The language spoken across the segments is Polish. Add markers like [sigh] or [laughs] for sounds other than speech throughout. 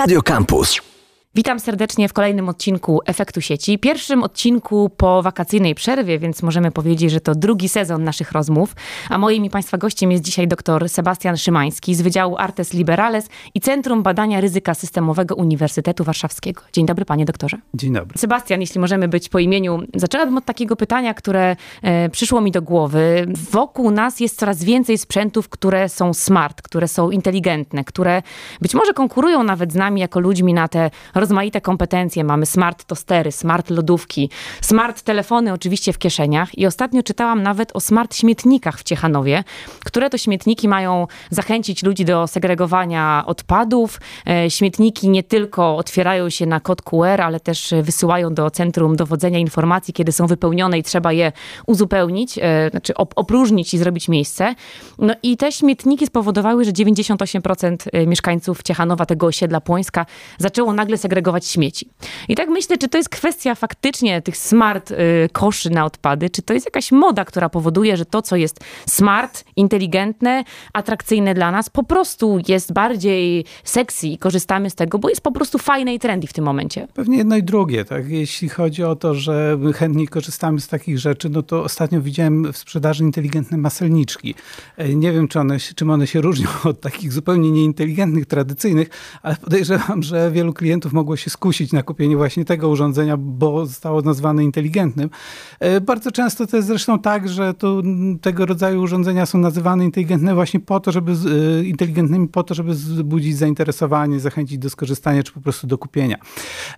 Radio Campus. Witam serdecznie w kolejnym odcinku Efektu Sieci. Pierwszym odcinku po wakacyjnej przerwie, więc możemy powiedzieć, że to drugi sezon naszych rozmów. A moim i Państwa gościem jest dzisiaj dr Sebastian Szymański z Wydziału Artes Liberales i Centrum Badania Ryzyka Systemowego Uniwersytetu Warszawskiego. Dzień dobry, panie doktorze. Dzień dobry. Sebastian, jeśli możemy być po imieniu, zaczęłabym od takiego pytania, które e, przyszło mi do głowy. Wokół nas jest coraz więcej sprzętów, które są smart, które są inteligentne, które być może konkurują nawet z nami jako ludźmi na te rozmaite kompetencje. Mamy smart tostery, smart lodówki, smart telefony oczywiście w kieszeniach i ostatnio czytałam nawet o smart śmietnikach w Ciechanowie, które to śmietniki mają zachęcić ludzi do segregowania odpadów. E, śmietniki nie tylko otwierają się na kod QR, ale też wysyłają do centrum dowodzenia informacji, kiedy są wypełnione i trzeba je uzupełnić, e, znaczy opróżnić i zrobić miejsce. No i te śmietniki spowodowały, że 98% e, mieszkańców Ciechanowa, tego osiedla Płońska, zaczęło nagle segregować segregować śmieci. I tak myślę, czy to jest kwestia faktycznie tych smart y, koszy na odpady, czy to jest jakaś moda, która powoduje, że to, co jest smart, inteligentne, atrakcyjne dla nas, po prostu jest bardziej sexy i korzystamy z tego, bo jest po prostu fajne i trendy w tym momencie. Pewnie jedno i drugie, tak? Jeśli chodzi o to, że chętnie korzystamy z takich rzeczy, no to ostatnio widziałem w sprzedaży inteligentne maselniczki. E, nie wiem, czy one, czym one się różnią [laughs] od takich zupełnie nieinteligentnych, tradycyjnych, ale podejrzewam, że wielu klientów mogło się skusić na kupienie właśnie tego urządzenia, bo zostało nazwane inteligentnym. E, bardzo często to jest zresztą tak, że to, tego rodzaju urządzenia są nazywane inteligentne właśnie po to, żeby, e, inteligentnymi po to, żeby wzbudzić zainteresowanie, zachęcić do skorzystania, czy po prostu do kupienia.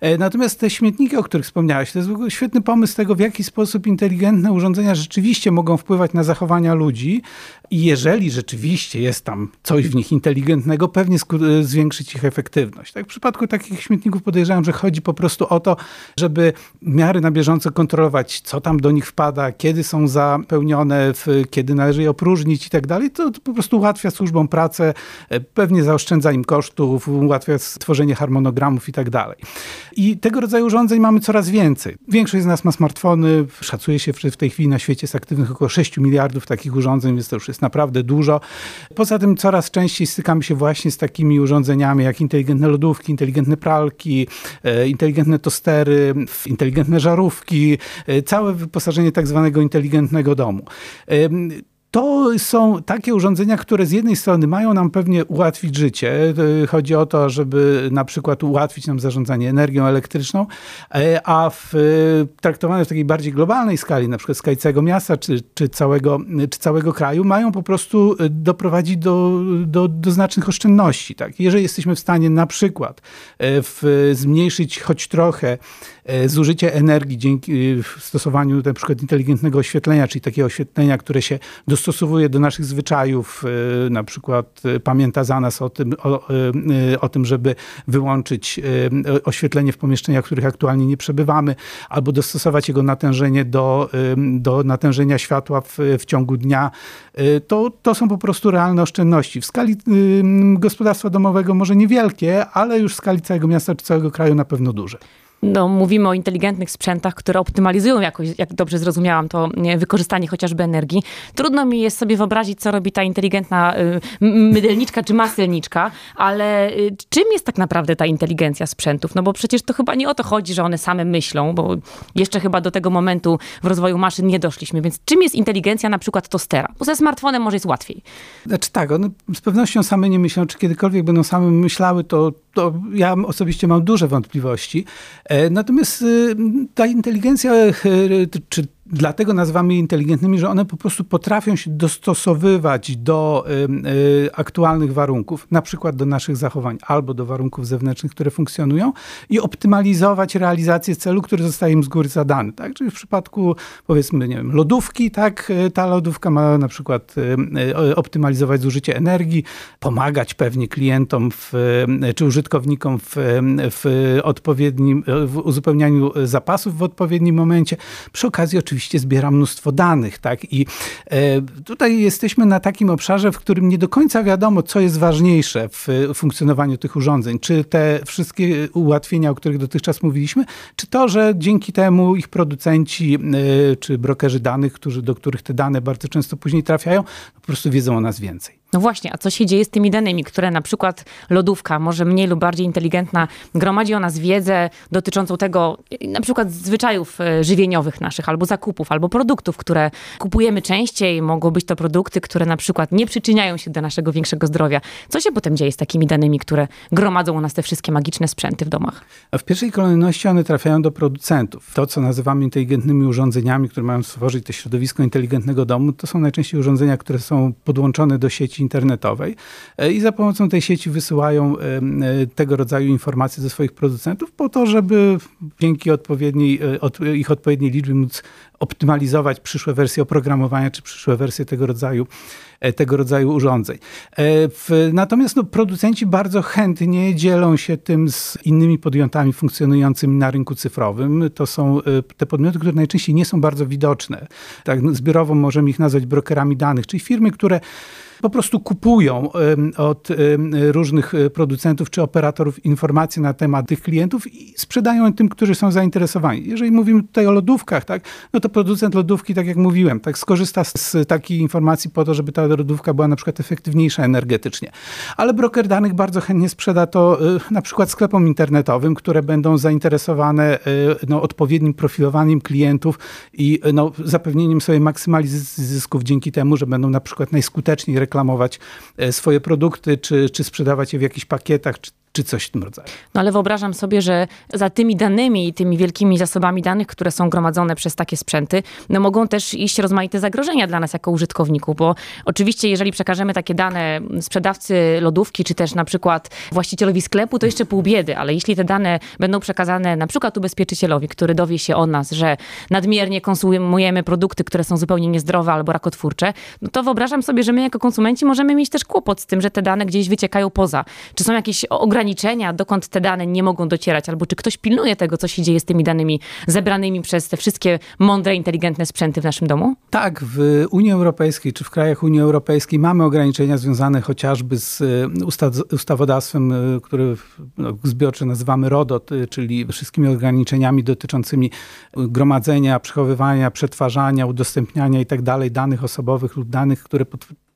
E, natomiast te śmietniki, o których wspomniałeś, to jest świetny pomysł tego, w jaki sposób inteligentne urządzenia rzeczywiście mogą wpływać na zachowania ludzi i jeżeli rzeczywiście jest tam coś w nich inteligentnego, pewnie zwiększyć ich efektywność. Tak, w przypadku takich śmietników podejrzewam, że chodzi po prostu o to, żeby w miarę na bieżąco kontrolować, co tam do nich wpada, kiedy są zapełnione, kiedy należy je opróżnić i tak dalej. To, to po prostu ułatwia służbom pracę, e, pewnie zaoszczędza im kosztów, ułatwia stworzenie harmonogramów i tak dalej. I tego rodzaju urządzeń mamy coraz więcej. Większość z nas ma smartfony, szacuje się, że w tej chwili na świecie jest aktywnych około 6 miliardów takich urządzeń, więc to już jest naprawdę dużo. Poza tym coraz częściej stykamy się właśnie z takimi urządzeniami jak inteligentne lodówki, inteligentne pralki, E, inteligentne tostery, inteligentne żarówki, e, całe wyposażenie tak zwanego inteligentnego domu. To są takie urządzenia, które z jednej strony mają nam pewnie ułatwić życie. Chodzi o to, żeby na przykład ułatwić nam zarządzanie energią elektryczną, e, a w, traktowane w takiej bardziej globalnej skali, na przykład skali całego miasta czy, czy, całego, czy całego kraju, mają po prostu doprowadzić do, do, do znacznych oszczędności. Tak? Jeżeli jesteśmy w stanie na przykład e, w, zmniejszyć choć trochę E, zużycie energii dzięki e, stosowaniu na przykład inteligentnego oświetlenia, czyli takiego oświetlenia, które się dostosowuje do naszych zwyczajów, e, na przykład pamięta za nas o tym, o, o tym żeby wyłączyć oświetlenie w pomieszczeniach, w których aktualnie nie przebywamy, albo dostosować jego natężenie do, do natężenia światła w, w ciągu dnia, to, to są po prostu realne oszczędności. W skali gospodarstwa domowego może niewielkie, ale już w skali całego miasta czy całego kraju na pewno duże no, mówimy o inteligentnych sprzętach, które optymalizują jakoś, jak dobrze zrozumiałam, to wykorzystanie chociażby energii. Trudno mi jest sobie wyobrazić, co robi ta inteligentna y, mydelniczka czy maselniczka, ale y, czym jest tak naprawdę ta inteligencja sprzętów? No bo przecież to chyba nie o to chodzi, że one same myślą, bo jeszcze chyba do tego momentu w rozwoju maszyn nie doszliśmy. Więc czym jest inteligencja na przykład tostera? Bo ze smartfonem może jest łatwiej. Znaczy tak, one z pewnością same nie myślą. Czy kiedykolwiek będą same myślały, to to ja osobiście mam duże wątpliwości. E, natomiast y, ta inteligencja, e, czy dlatego nazywamy je inteligentnymi, że one po prostu potrafią się dostosowywać do y, y, aktualnych warunków, na przykład do naszych zachowań albo do warunków zewnętrznych, które funkcjonują i optymalizować realizację celu, który zostaje im z góry zadany. Tak? Czyli w przypadku powiedzmy, nie wiem, lodówki, tak, ta lodówka ma na przykład y, optymalizować zużycie energii, pomagać pewnie klientom w, czy użytkownikom w, w odpowiednim, w uzupełnianiu zapasów w odpowiednim momencie. Przy okazji oczywiście oczywiście zbiera mnóstwo danych, tak? I e, tutaj jesteśmy na takim obszarze, w którym nie do końca wiadomo, co jest ważniejsze w funkcjonowaniu tych urządzeń. Czy te wszystkie ułatwienia, o których dotychczas mówiliśmy, czy to, że dzięki temu ich producenci, e, czy brokerzy danych, którzy, do których te dane bardzo często później trafiają, po prostu wiedzą o nas więcej. No właśnie, a co się dzieje z tymi danymi, które na przykład lodówka, może mniej lub bardziej inteligentna, gromadzi o nas wiedzę dotyczącą tego, na przykład zwyczajów e, żywieniowych naszych, albo zakupów, albo produktów, które kupujemy częściej. Mogą być to produkty, które na przykład nie przyczyniają się do naszego większego zdrowia. Co się potem dzieje z takimi danymi, które gromadzą u nas te wszystkie magiczne sprzęty w domach? A w pierwszej kolejności one trafiają do producentów. To, co nazywamy inteligentnymi urządzeniami, które mają stworzyć to środowisko inteligentnego domu, to są najczęściej urządzenia, które są podłączone do sieci internetowej e, i za pomocą tej sieci wysyłają e, e, tego rodzaju informacje do swoich producentów po to, żeby dzięki odpowiedniej, ich odpowiedniej liczbie móc optymalizować przyszłe wersje oprogramowania czy przyszłe wersje tego rodzaju, tego rodzaju urządzeń. Natomiast no, producenci bardzo chętnie dzielą się tym z innymi podmiotami funkcjonującymi na rynku cyfrowym. To są te podmioty, które najczęściej nie są bardzo widoczne. Tak, no, zbiorowo możemy ich nazwać brokerami danych, czyli firmy, które po prostu kupują od różnych e, producentów czy operatorów informacje na temat tych klientów i sprzedają tym, którzy są zainteresowani. Jeżeli mówimy tutaj o lodówkach, tak, no to producent lodówki, tak jak mówiłem, tak skorzysta z takiej informacji po to, żeby ta lodówka była na przykład efektywniejsza energetycznie. Ale broker danych bardzo chętnie sprzeda to e, na przykład sklepom internetowym, które będą zainteresowane e, no, odpowiednim profilowaniem klientów i no, zapewnieniem sobie maksymalizacji zysków dzięki temu, że będą na przykład najskuteczniej reklamować swoje produkty, czy, czy sprzedawać je w jakichś pakietach, czy czy coś w tym rodzaju. No ale wyobrażam sobie, że za tymi danymi i tymi wielkimi zasobami danych, które są gromadzone przez takie sprzęty, no mogą też iść rozmaite zagrożenia dla nas jako użytkowników, bo oczywiście jeżeli przekażemy takie dane sprzedawcy lodówki, czy też na przykład właścicielowi sklepu, to jeszcze pół biedy, ale jeśli te dane będą przekazane na przykład ubezpieczycielowi, który dowie się o nas, że nadmiernie konsumujemy produkty, które są zupełnie niezdrowe albo rakotwórcze, no to wyobrażam sobie, że my jako konsumenci możemy mieć też kłopot z tym, że te dane gdzieś wyciekają poza. Czy są jakieś ograniczenia ograniczenia, dokąd te dane nie mogą docierać, albo czy ktoś pilnuje tego, co się dzieje z tymi danymi zebranymi przez te wszystkie mądre, inteligentne sprzęty w naszym domu? Tak, w Unii Europejskiej czy w krajach Unii Europejskiej mamy ograniczenia związane chociażby z e, ustawodawstwem, e, który no, nazywamy RODOT, e, czyli wszystkimi ograniczeniami dotyczącymi gromadzenia, przechowywania, przetwarzania, udostępniania itd. Tak danych osobowych lub danych, które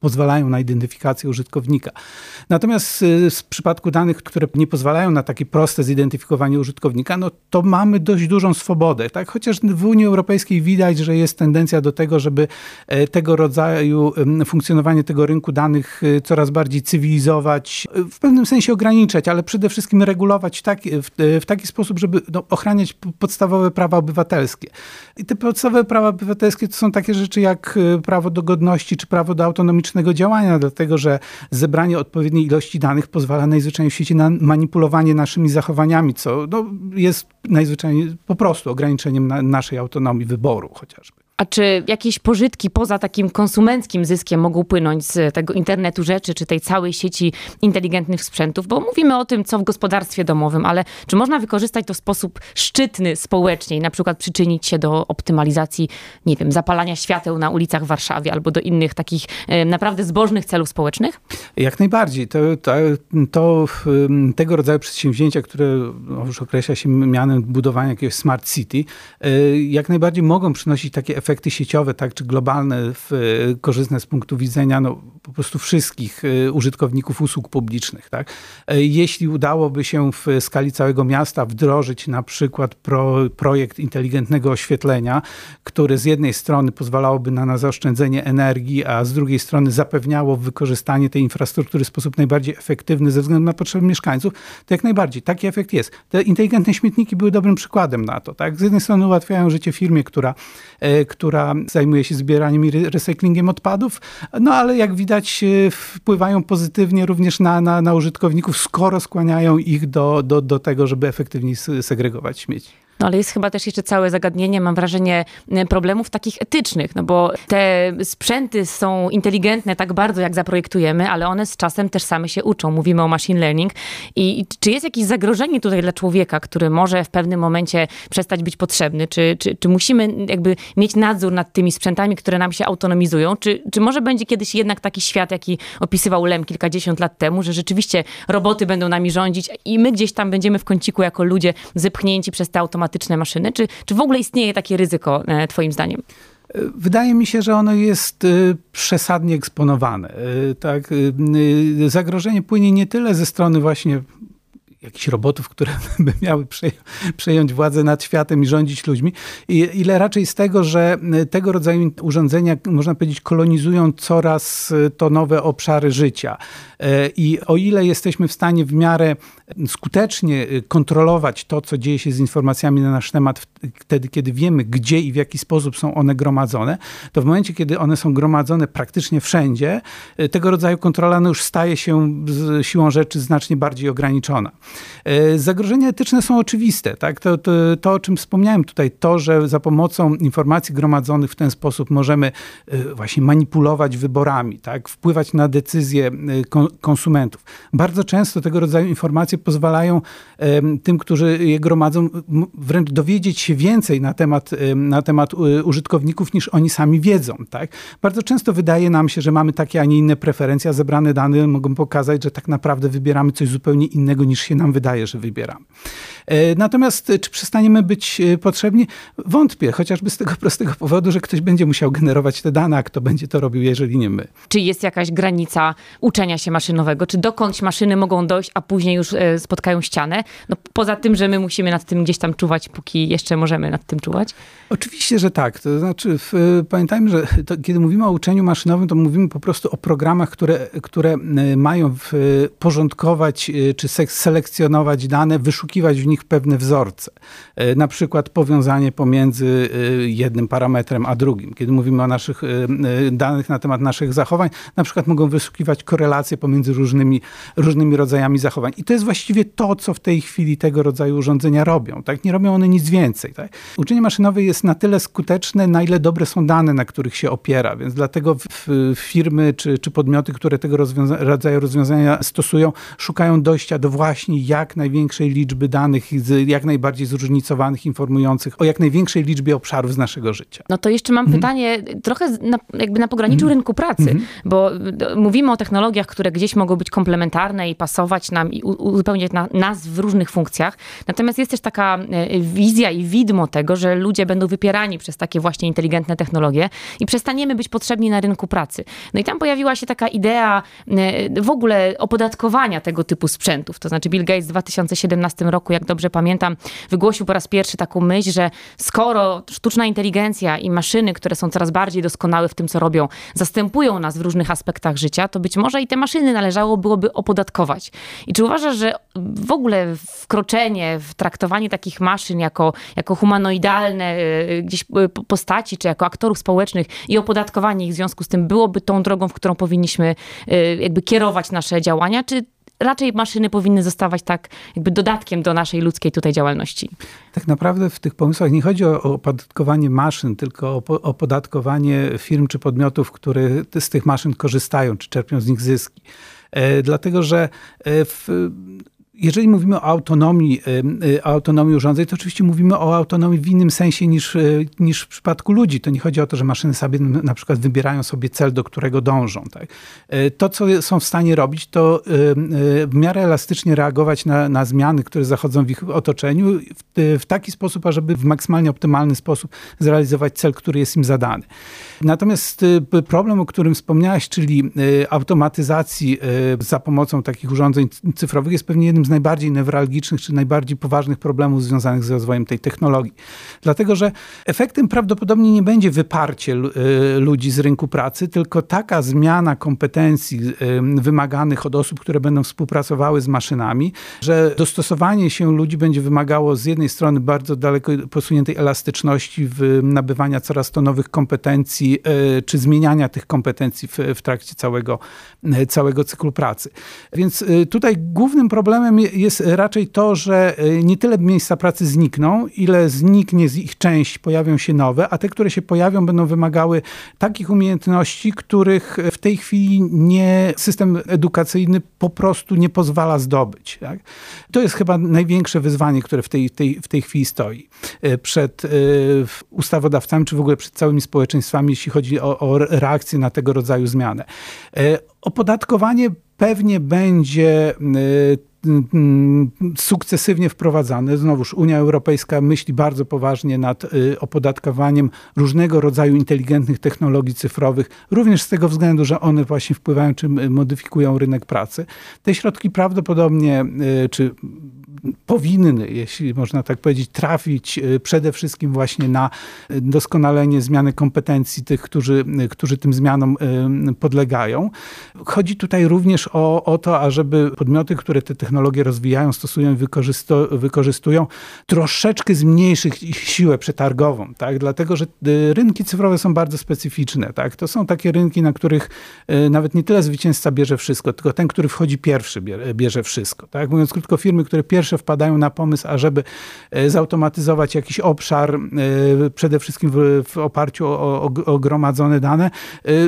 pozwalają na identyfikację użytkownika. Natomiast y, w przypadku danych, które nie pozwalają na takie proste zidentyfikowanie użytkownika, no to mamy dość dużą swobodę. Tak? Chociaż w Unii Europejskiej widać, że jest tendencja do tego, żeby e, tego rodzaju funkcjonowanie tego rynku danych y, coraz bardziej cywilizować, y, w pewnym sensie ograniczać, ale przede wszystkim regulować taki, w, w taki sposób, żeby no, ochraniać podstawowe prawa obywatelskie. I te podstawowe prawa obywatelskie to są takie rzeczy jak prawo do godności czy prawo do autonomicznego działania, dlatego że zebranie odpowiedniej ilości danych pozwala najzwyczajniej w świecie na manipulowanie naszymi zachowaniami, co no, jest najzwyczajniej po prostu ograniczeniem na naszej autonomii wyboru chociażby. A czy jakieś pożytki poza takim konsumenckim zyskiem mogą płynąć z tego internetu rzeczy, czy tej całej sieci inteligentnych sprzętów? Bo mówimy o tym, co w gospodarstwie domowym, ale czy można wykorzystać to w sposób szczytny społecznie i na przykład przyczynić się do optymalizacji, nie wiem, zapalania świateł na ulicach w Warszawie albo do innych takich naprawdę zbożnych celów społecznych? Jak najbardziej. To, to, to tego rodzaju przedsięwzięcia, które no, już określa się mianem budowania jakiegoś smart city, e, jak najbardziej mogą przynosić takie efekty sieciowe, tak, czy globalne, w, e, korzystne z punktu widzenia no, po prostu wszystkich e, użytkowników usług publicznych. Tak. E, jeśli udałoby się w skali całego miasta wdrożyć na przykład pro, projekt inteligentnego oświetlenia, który z jednej strony pozwalałoby na, na zaoszczędzenie energii, a z drugiej strony zapewniało wykorzystanie tej infrastruktury w sposób najbardziej efektywny ze względu na potrzeby mieszkańców, to jak najbardziej taki efekt jest. Te inteligentne śmietniki były dobrym przykładem na to. Tak? Z jednej strony ułatwiają życie firmie, która, która zajmuje się zbieraniem i recyklingiem odpadów, no ale jak widać e, wpływają pozytywnie również na, na, na użytkowników, skoro skłaniają ich do, do, do tego, żeby efektywniej segregować śmieci. No ale jest chyba też jeszcze całe zagadnienie, mam wrażenie, problemów takich etycznych, no bo te sprzęty są inteligentne tak bardzo, jak zaprojektujemy, ale one z czasem też same się uczą. Mówimy o machine learning. I czy jest jakieś zagrożenie tutaj dla człowieka, który może w pewnym momencie przestać być potrzebny? Czy, czy, czy musimy jakby mieć nadzór nad tymi sprzętami, które nam się autonomizują? Czy, czy może będzie kiedyś jednak taki świat, jaki opisywał Lem kilkadziesiąt lat temu, że rzeczywiście roboty będą nami rządzić i my gdzieś tam będziemy w kąciku jako ludzie zepchnięci przez te automaty automatyczne maszyny? Czy, czy w ogóle istnieje takie ryzyko, e, Twoim zdaniem? Wydaje mi się, że ono jest przesadnie eksponowane. Tak, zagrożenie płynie nie tyle ze strony właśnie jakichś robotów, które [laughs] by miały przejąć władzę nad światem i rządzić ludźmi, ile raczej z tego, że tego rodzaju urządzenia, można powiedzieć, kolonizują coraz to nowe obszary życia. E, I o ile jesteśmy w stanie w miarę skutecznie kontrolować to, co dzieje się z informacjami na nasz temat, wtedy, kiedy wiemy, gdzie i w jaki sposób są one gromadzone, to w momencie, kiedy one są gromadzone praktycznie wszędzie, e, tego rodzaju kontrola no już staje się siłą rzeczy znacznie bardziej ograniczona. E, zagrożenia etyczne są oczywiste. Tak? To, to, to, o czym wspomniałem tutaj, to, że za pomocą informacji gromadzonych w ten sposób możemy właśnie manipulować wyborami, tak? wpływać na decyzje konsumentów. Bardzo często tego rodzaju informacje pozwalają tym, którzy je gromadzą, wręcz dowiedzieć się więcej na temat, na temat użytkowników, niż oni sami wiedzą. Tak? Bardzo często wydaje nam się, że mamy takie, a nie inne preferencje, a zebrane dane mogą pokazać, że tak naprawdę wybieramy coś zupełnie innego, niż się nam wydaje, że wybieram. E, natomiast e, czy przestaniemy być e, potrzebni? Wątpię, chociażby z tego prostego powodu, że ktoś będzie musiał generować te dane, a kto będzie to robił, jeżeli nie my. Czy jest jakaś granica uczenia się maszynowego? Czy dokądś maszyny mogą dojść, a później już spotkają ścianę? No, poza tym, że my musimy nad tym gdzieś tam czuwać, póki jeszcze możemy nad tym czuwać? Oczywiście, że tak. To znaczy, w, pamiętajmy, że to, kiedy mówimy o uczeniu maszynowym, to mówimy po prostu o programach, które, które mają w, porządkować czy selekcjonować dane, wyszukiwać w nich pewne wzorce. E, na przykład powiązanie pomiędzy e, jednym parametrem a drugim. Kiedy mówimy o naszych e, danych na temat naszych zachowań, na przykład mogą wyszukiwać korelacje pomiędzy różnymi, różnymi rodzajami zachowań. I to jest właściwie to, co w tej chwili tego rodzaju urządzenia robią. Tak? Nie robią one nic więcej. Tak? Uczenie maszynowe jest na tyle skuteczne, na ile dobre są dane, na których się opiera. Więc dlatego firmy czy, czy podmioty, które tego rozwiąza rodzaju rozwiązania stosują, szukają dojścia do właśnie jak największej liczby danych, jak najbardziej zróżnicowanych, informujących o jak największej liczbie obszarów z naszego życia. No to jeszcze mam mhm. pytanie trochę na, jakby na pograniczu mhm. rynku pracy, mhm. bo mówimy o technologiach, które gdzieś mogą być komplementarne i pasować nam i uzupełniać na, nas w różnych funkcjach. Natomiast jest też taka e, wizja i widmo tego, że ludzie będą wypierani przez takie właśnie inteligentne technologie i przestaniemy być potrzebni na rynku pracy. No i tam pojawiła się taka idea e, w ogóle opodatkowania tego typu sprzętów. To znaczy Bill Gates w 2017 roku, jak dobrze pamiętam, wygłosił po raz pierwszy taką myśl, że skoro sztuczna inteligencja i maszyny, które są coraz bardziej doskonałe w tym, co robią, zastępują nas w różnych aspektach życia, to być może i te maszyny należało byłoby opodatkować. I czy uważasz, że w ogóle wkroczenie w traktowanie takich maszyn jako, jako humanoidalne e, gdzieś e, postaci, czy jako aktorów społecznych i opodatkowanie ich w związku z tym byłoby tą drogą, w którą powinniśmy jakby kierować nasze działania, czy raczej maszyny powinny zostawać tak jakby dodatkiem do naszej ludzkiej tutaj działalności. Tak naprawdę w tych pomysłach nie chodzi o opodatkowanie maszyn, tylko o opodatkowanie firm czy podmiotów, które z tych maszyn korzystają, czy czerpią z nich zyski. E, dlatego, że e, w, jeżeli mówimy o autonomii, y, autonomii urządzeń, to oczywiście mówimy o autonomii w innym sensie niż, y, niż w przypadku ludzi. To nie chodzi o to, że maszyny sobie na przykład wybierają sobie cel, do którego dążą. Tak? Y, to, co są w stanie robić, to w miarę elastycznie reagować na, na zmiany, które zachodzą w ich otoczeniu w, w taki sposób, ażeby w maksymalnie optymalny sposób zrealizować cel, który jest im zadany. Natomiast problem, o którym wspomniałaś, czyli automatyzacji za pomocą takich urządzeń cyfrowych jest pewnie jednym z najbardziej newralgicznych czy najbardziej poważnych problemów związanych z rozwojem tej technologii. Dlatego, że efektem prawdopodobnie nie będzie wyparcie y, ludzi z rynku pracy, tylko taka zmiana kompetencji y, wymaganych od osób, które będą współpracowały z maszynami, że dostosowanie się ludzi będzie wymagało z jednej strony bardzo daleko posuniętej elastyczności w nabywania coraz to nowych kompetencji, y, czy zmieniania tych kompetencji w, w trakcie całego, całego cyklu pracy. Więc tutaj głównym problemem jest raczej to, że e, nie tyle miejsca pracy znikną, ile zniknie z ich część, pojawią się nowe, a te, które się pojawią, będą wymagały takich umiejętności, których w tej chwili nie, system edukacyjny po prostu nie pozwala zdobyć. Tak? To jest chyba największe wyzwanie, które w tej, tej, w tej chwili stoi e, przed e, ustawodawcami, czy w ogóle przed całymi społeczeństwami, jeśli chodzi o, o reakcję na tego rodzaju zmianę. Opodatkowanie pewnie będzie sukcesywnie wprowadzane. Znowuż Unia Europejska myśli bardzo poważnie nad y, opodatkowaniem różnego rodzaju inteligentnych technologii cyfrowych, również z tego względu, że one właśnie wpływają czy modyfikują rynek pracy. Te środki prawdopodobnie, y, czy powinny, jeśli można tak powiedzieć, trafić y, przede wszystkim właśnie na doskonalenie zmiany kompetencji tych, którzy, którzy tym zmianom podlegają. Chodzi tutaj również o, o to, ażeby podmioty, które te technologie rozwijają, stosują i wykorzystują, troszeczkę zmniejszyć ich siłę przetargową, tak? dlatego że rynki cyfrowe są bardzo specyficzne. Tak? To są takie rynki, na których nawet nie tyle zwycięzca bierze wszystko, tylko ten, który wchodzi pierwszy, bierze wszystko. Tak? Mówiąc krótko, firmy, które pierwsze wpadają na pomysł, ażeby y, zautomatyzować jakiś obszar, przede wszystkim w, w oparciu o, o, o gromadzone dane,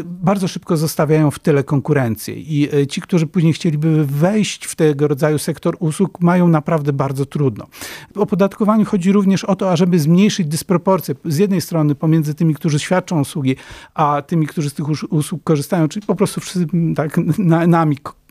bardzo szybko zostawiają w tyle konkurencję. I ci, którzy później chcieliby wejść w tego rodzaju sektor usług, mają naprawdę bardzo trudno. W opodatkowaniu chodzi również o to, ażeby zmniejszyć dysproporcje z jednej strony pomiędzy tymi, którzy świadczą usługi, a tymi, którzy z tych usług korzystają, czyli po prostu wszyscy tak, nami, Y,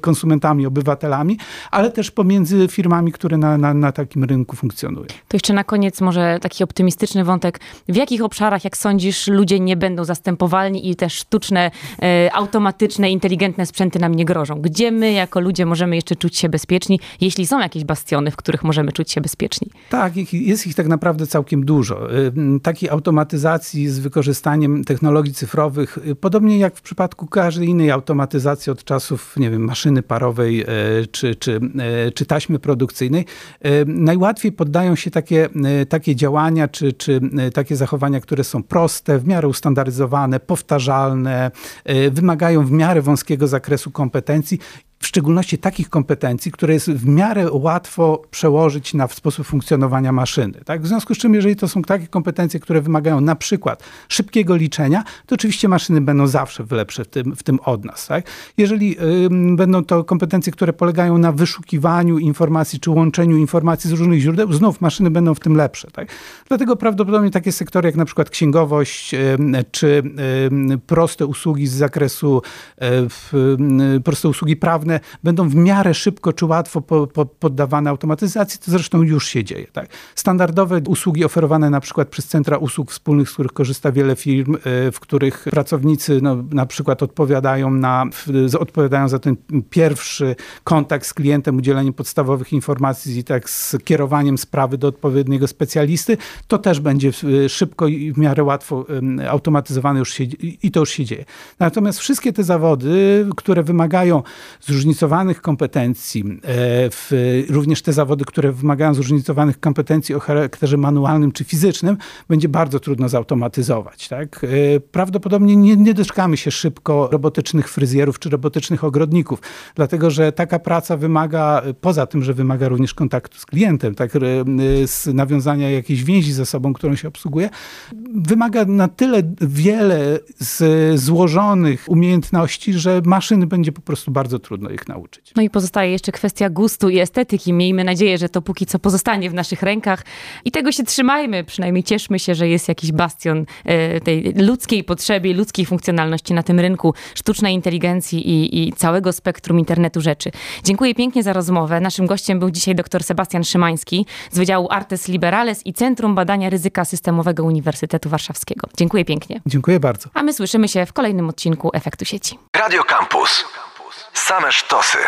konsumentami, obywatelami, ale też pomiędzy firmami, które na, na, na takim rynku funkcjonują. To jeszcze na koniec może taki optymistyczny wątek. W jakich obszarach, jak sądzisz, ludzie nie będą zastępowalni i te sztuczne, e, automatyczne, inteligentne sprzęty nam nie grożą? Gdzie my jako ludzie możemy jeszcze czuć się bezpieczni, jeśli są jakieś bastiony, w których możemy czuć się bezpieczni? Tak, jest ich tak naprawdę całkiem dużo. Y, takiej automatyzacji z wykorzystaniem technologii cyfrowych, y, podobnie jak w przypadku każdej innej automatyzacji od czasów nie wiem, maszyny parowej e, czy, czy, e, czy taśmy produkcyjnej, e, najłatwiej poddają się takie, takie działania czy, czy takie zachowania, które są proste, w miarę ustandaryzowane, powtarzalne, wymagają w miarę wąskiego zakresu kompetencji w szczególności takich kompetencji, które jest w miarę łatwo przełożyć na sposób funkcjonowania maszyny. Tak? W związku z czym, jeżeli to są takie kompetencje, które wymagają na przykład szybkiego liczenia, to oczywiście maszyny będą zawsze lepsze w tym, w tym od nas. Tak? Jeżeli będą to kompetencje, które polegają na wyszukiwaniu informacji czy łączeniu informacji z różnych źródeł, znów maszyny będą w tym lepsze. Tak? Dlatego prawdopodobnie takie sektory jak na przykład księgowość czy proste usługi z zakresu, y, proste usługi prawne, prawne będą w miarę szybko czy łatwo po, po, poddawane automatyzacji, to zresztą już się dzieje. Tak? Standardowe usługi oferowane na przykład przez centra usług wspólnych, z których korzysta wiele firm, e, w których pracownicy no, na przykład odpowiadają, na, odpowiadają za ten pierwszy kontakt z klientem, udzieleniem podstawowych informacji i tak z kierowaniem sprawy do odpowiedniego specjalisty, to też będzie szybko i w miarę łatwo automatyzowane już się, i to już się dzieje. Natomiast wszystkie te zawody, które wymagają zróżnicowanych kompetencji, e, w, również te zawody, które wymagają zróżnicowanych kompetencji o charakterze manualnym czy fizycznym, będzie bardzo trudno zautomatyzować. Tak? E, prawdopodobnie nie, nie doczekamy się szybko robotycznych fryzjerów czy robotycznych ogrodników, dlatego że taka praca wymaga, poza tym, że wymaga również kontaktu z klientem, tak, e, z nawiązania jakiejś więzi ze sobą, którą się obsługuje, wymaga na tyle wiele z złożonych umiejętności, że maszyny będzie po prostu bardzo trudno trudno ich nauczyć. No i pozostaje jeszcze kwestia gustu i estetyki. Miejmy nadzieję, że to póki co pozostanie w naszych rękach i tego się trzymajmy. Przynajmniej cieszmy się, że jest jakiś bastion e, tej ludzkiej potrzeby, ludzkiej funkcjonalności na tym rynku sztucznej inteligencji i, i całego spektrum internetu rzeczy. Dziękuję pięknie za rozmowę. Naszym gościem był dzisiaj dr Sebastian Szymański z Wydziału Artes Liberales i Centrum Badania Ryzyka Systemowego Uniwersytetu Warszawskiego. Dziękuję pięknie. Dziękuję bardzo. A my słyszymy się w kolejnym odcinku Efektu Sieci. Radio Campus. Same sztosy.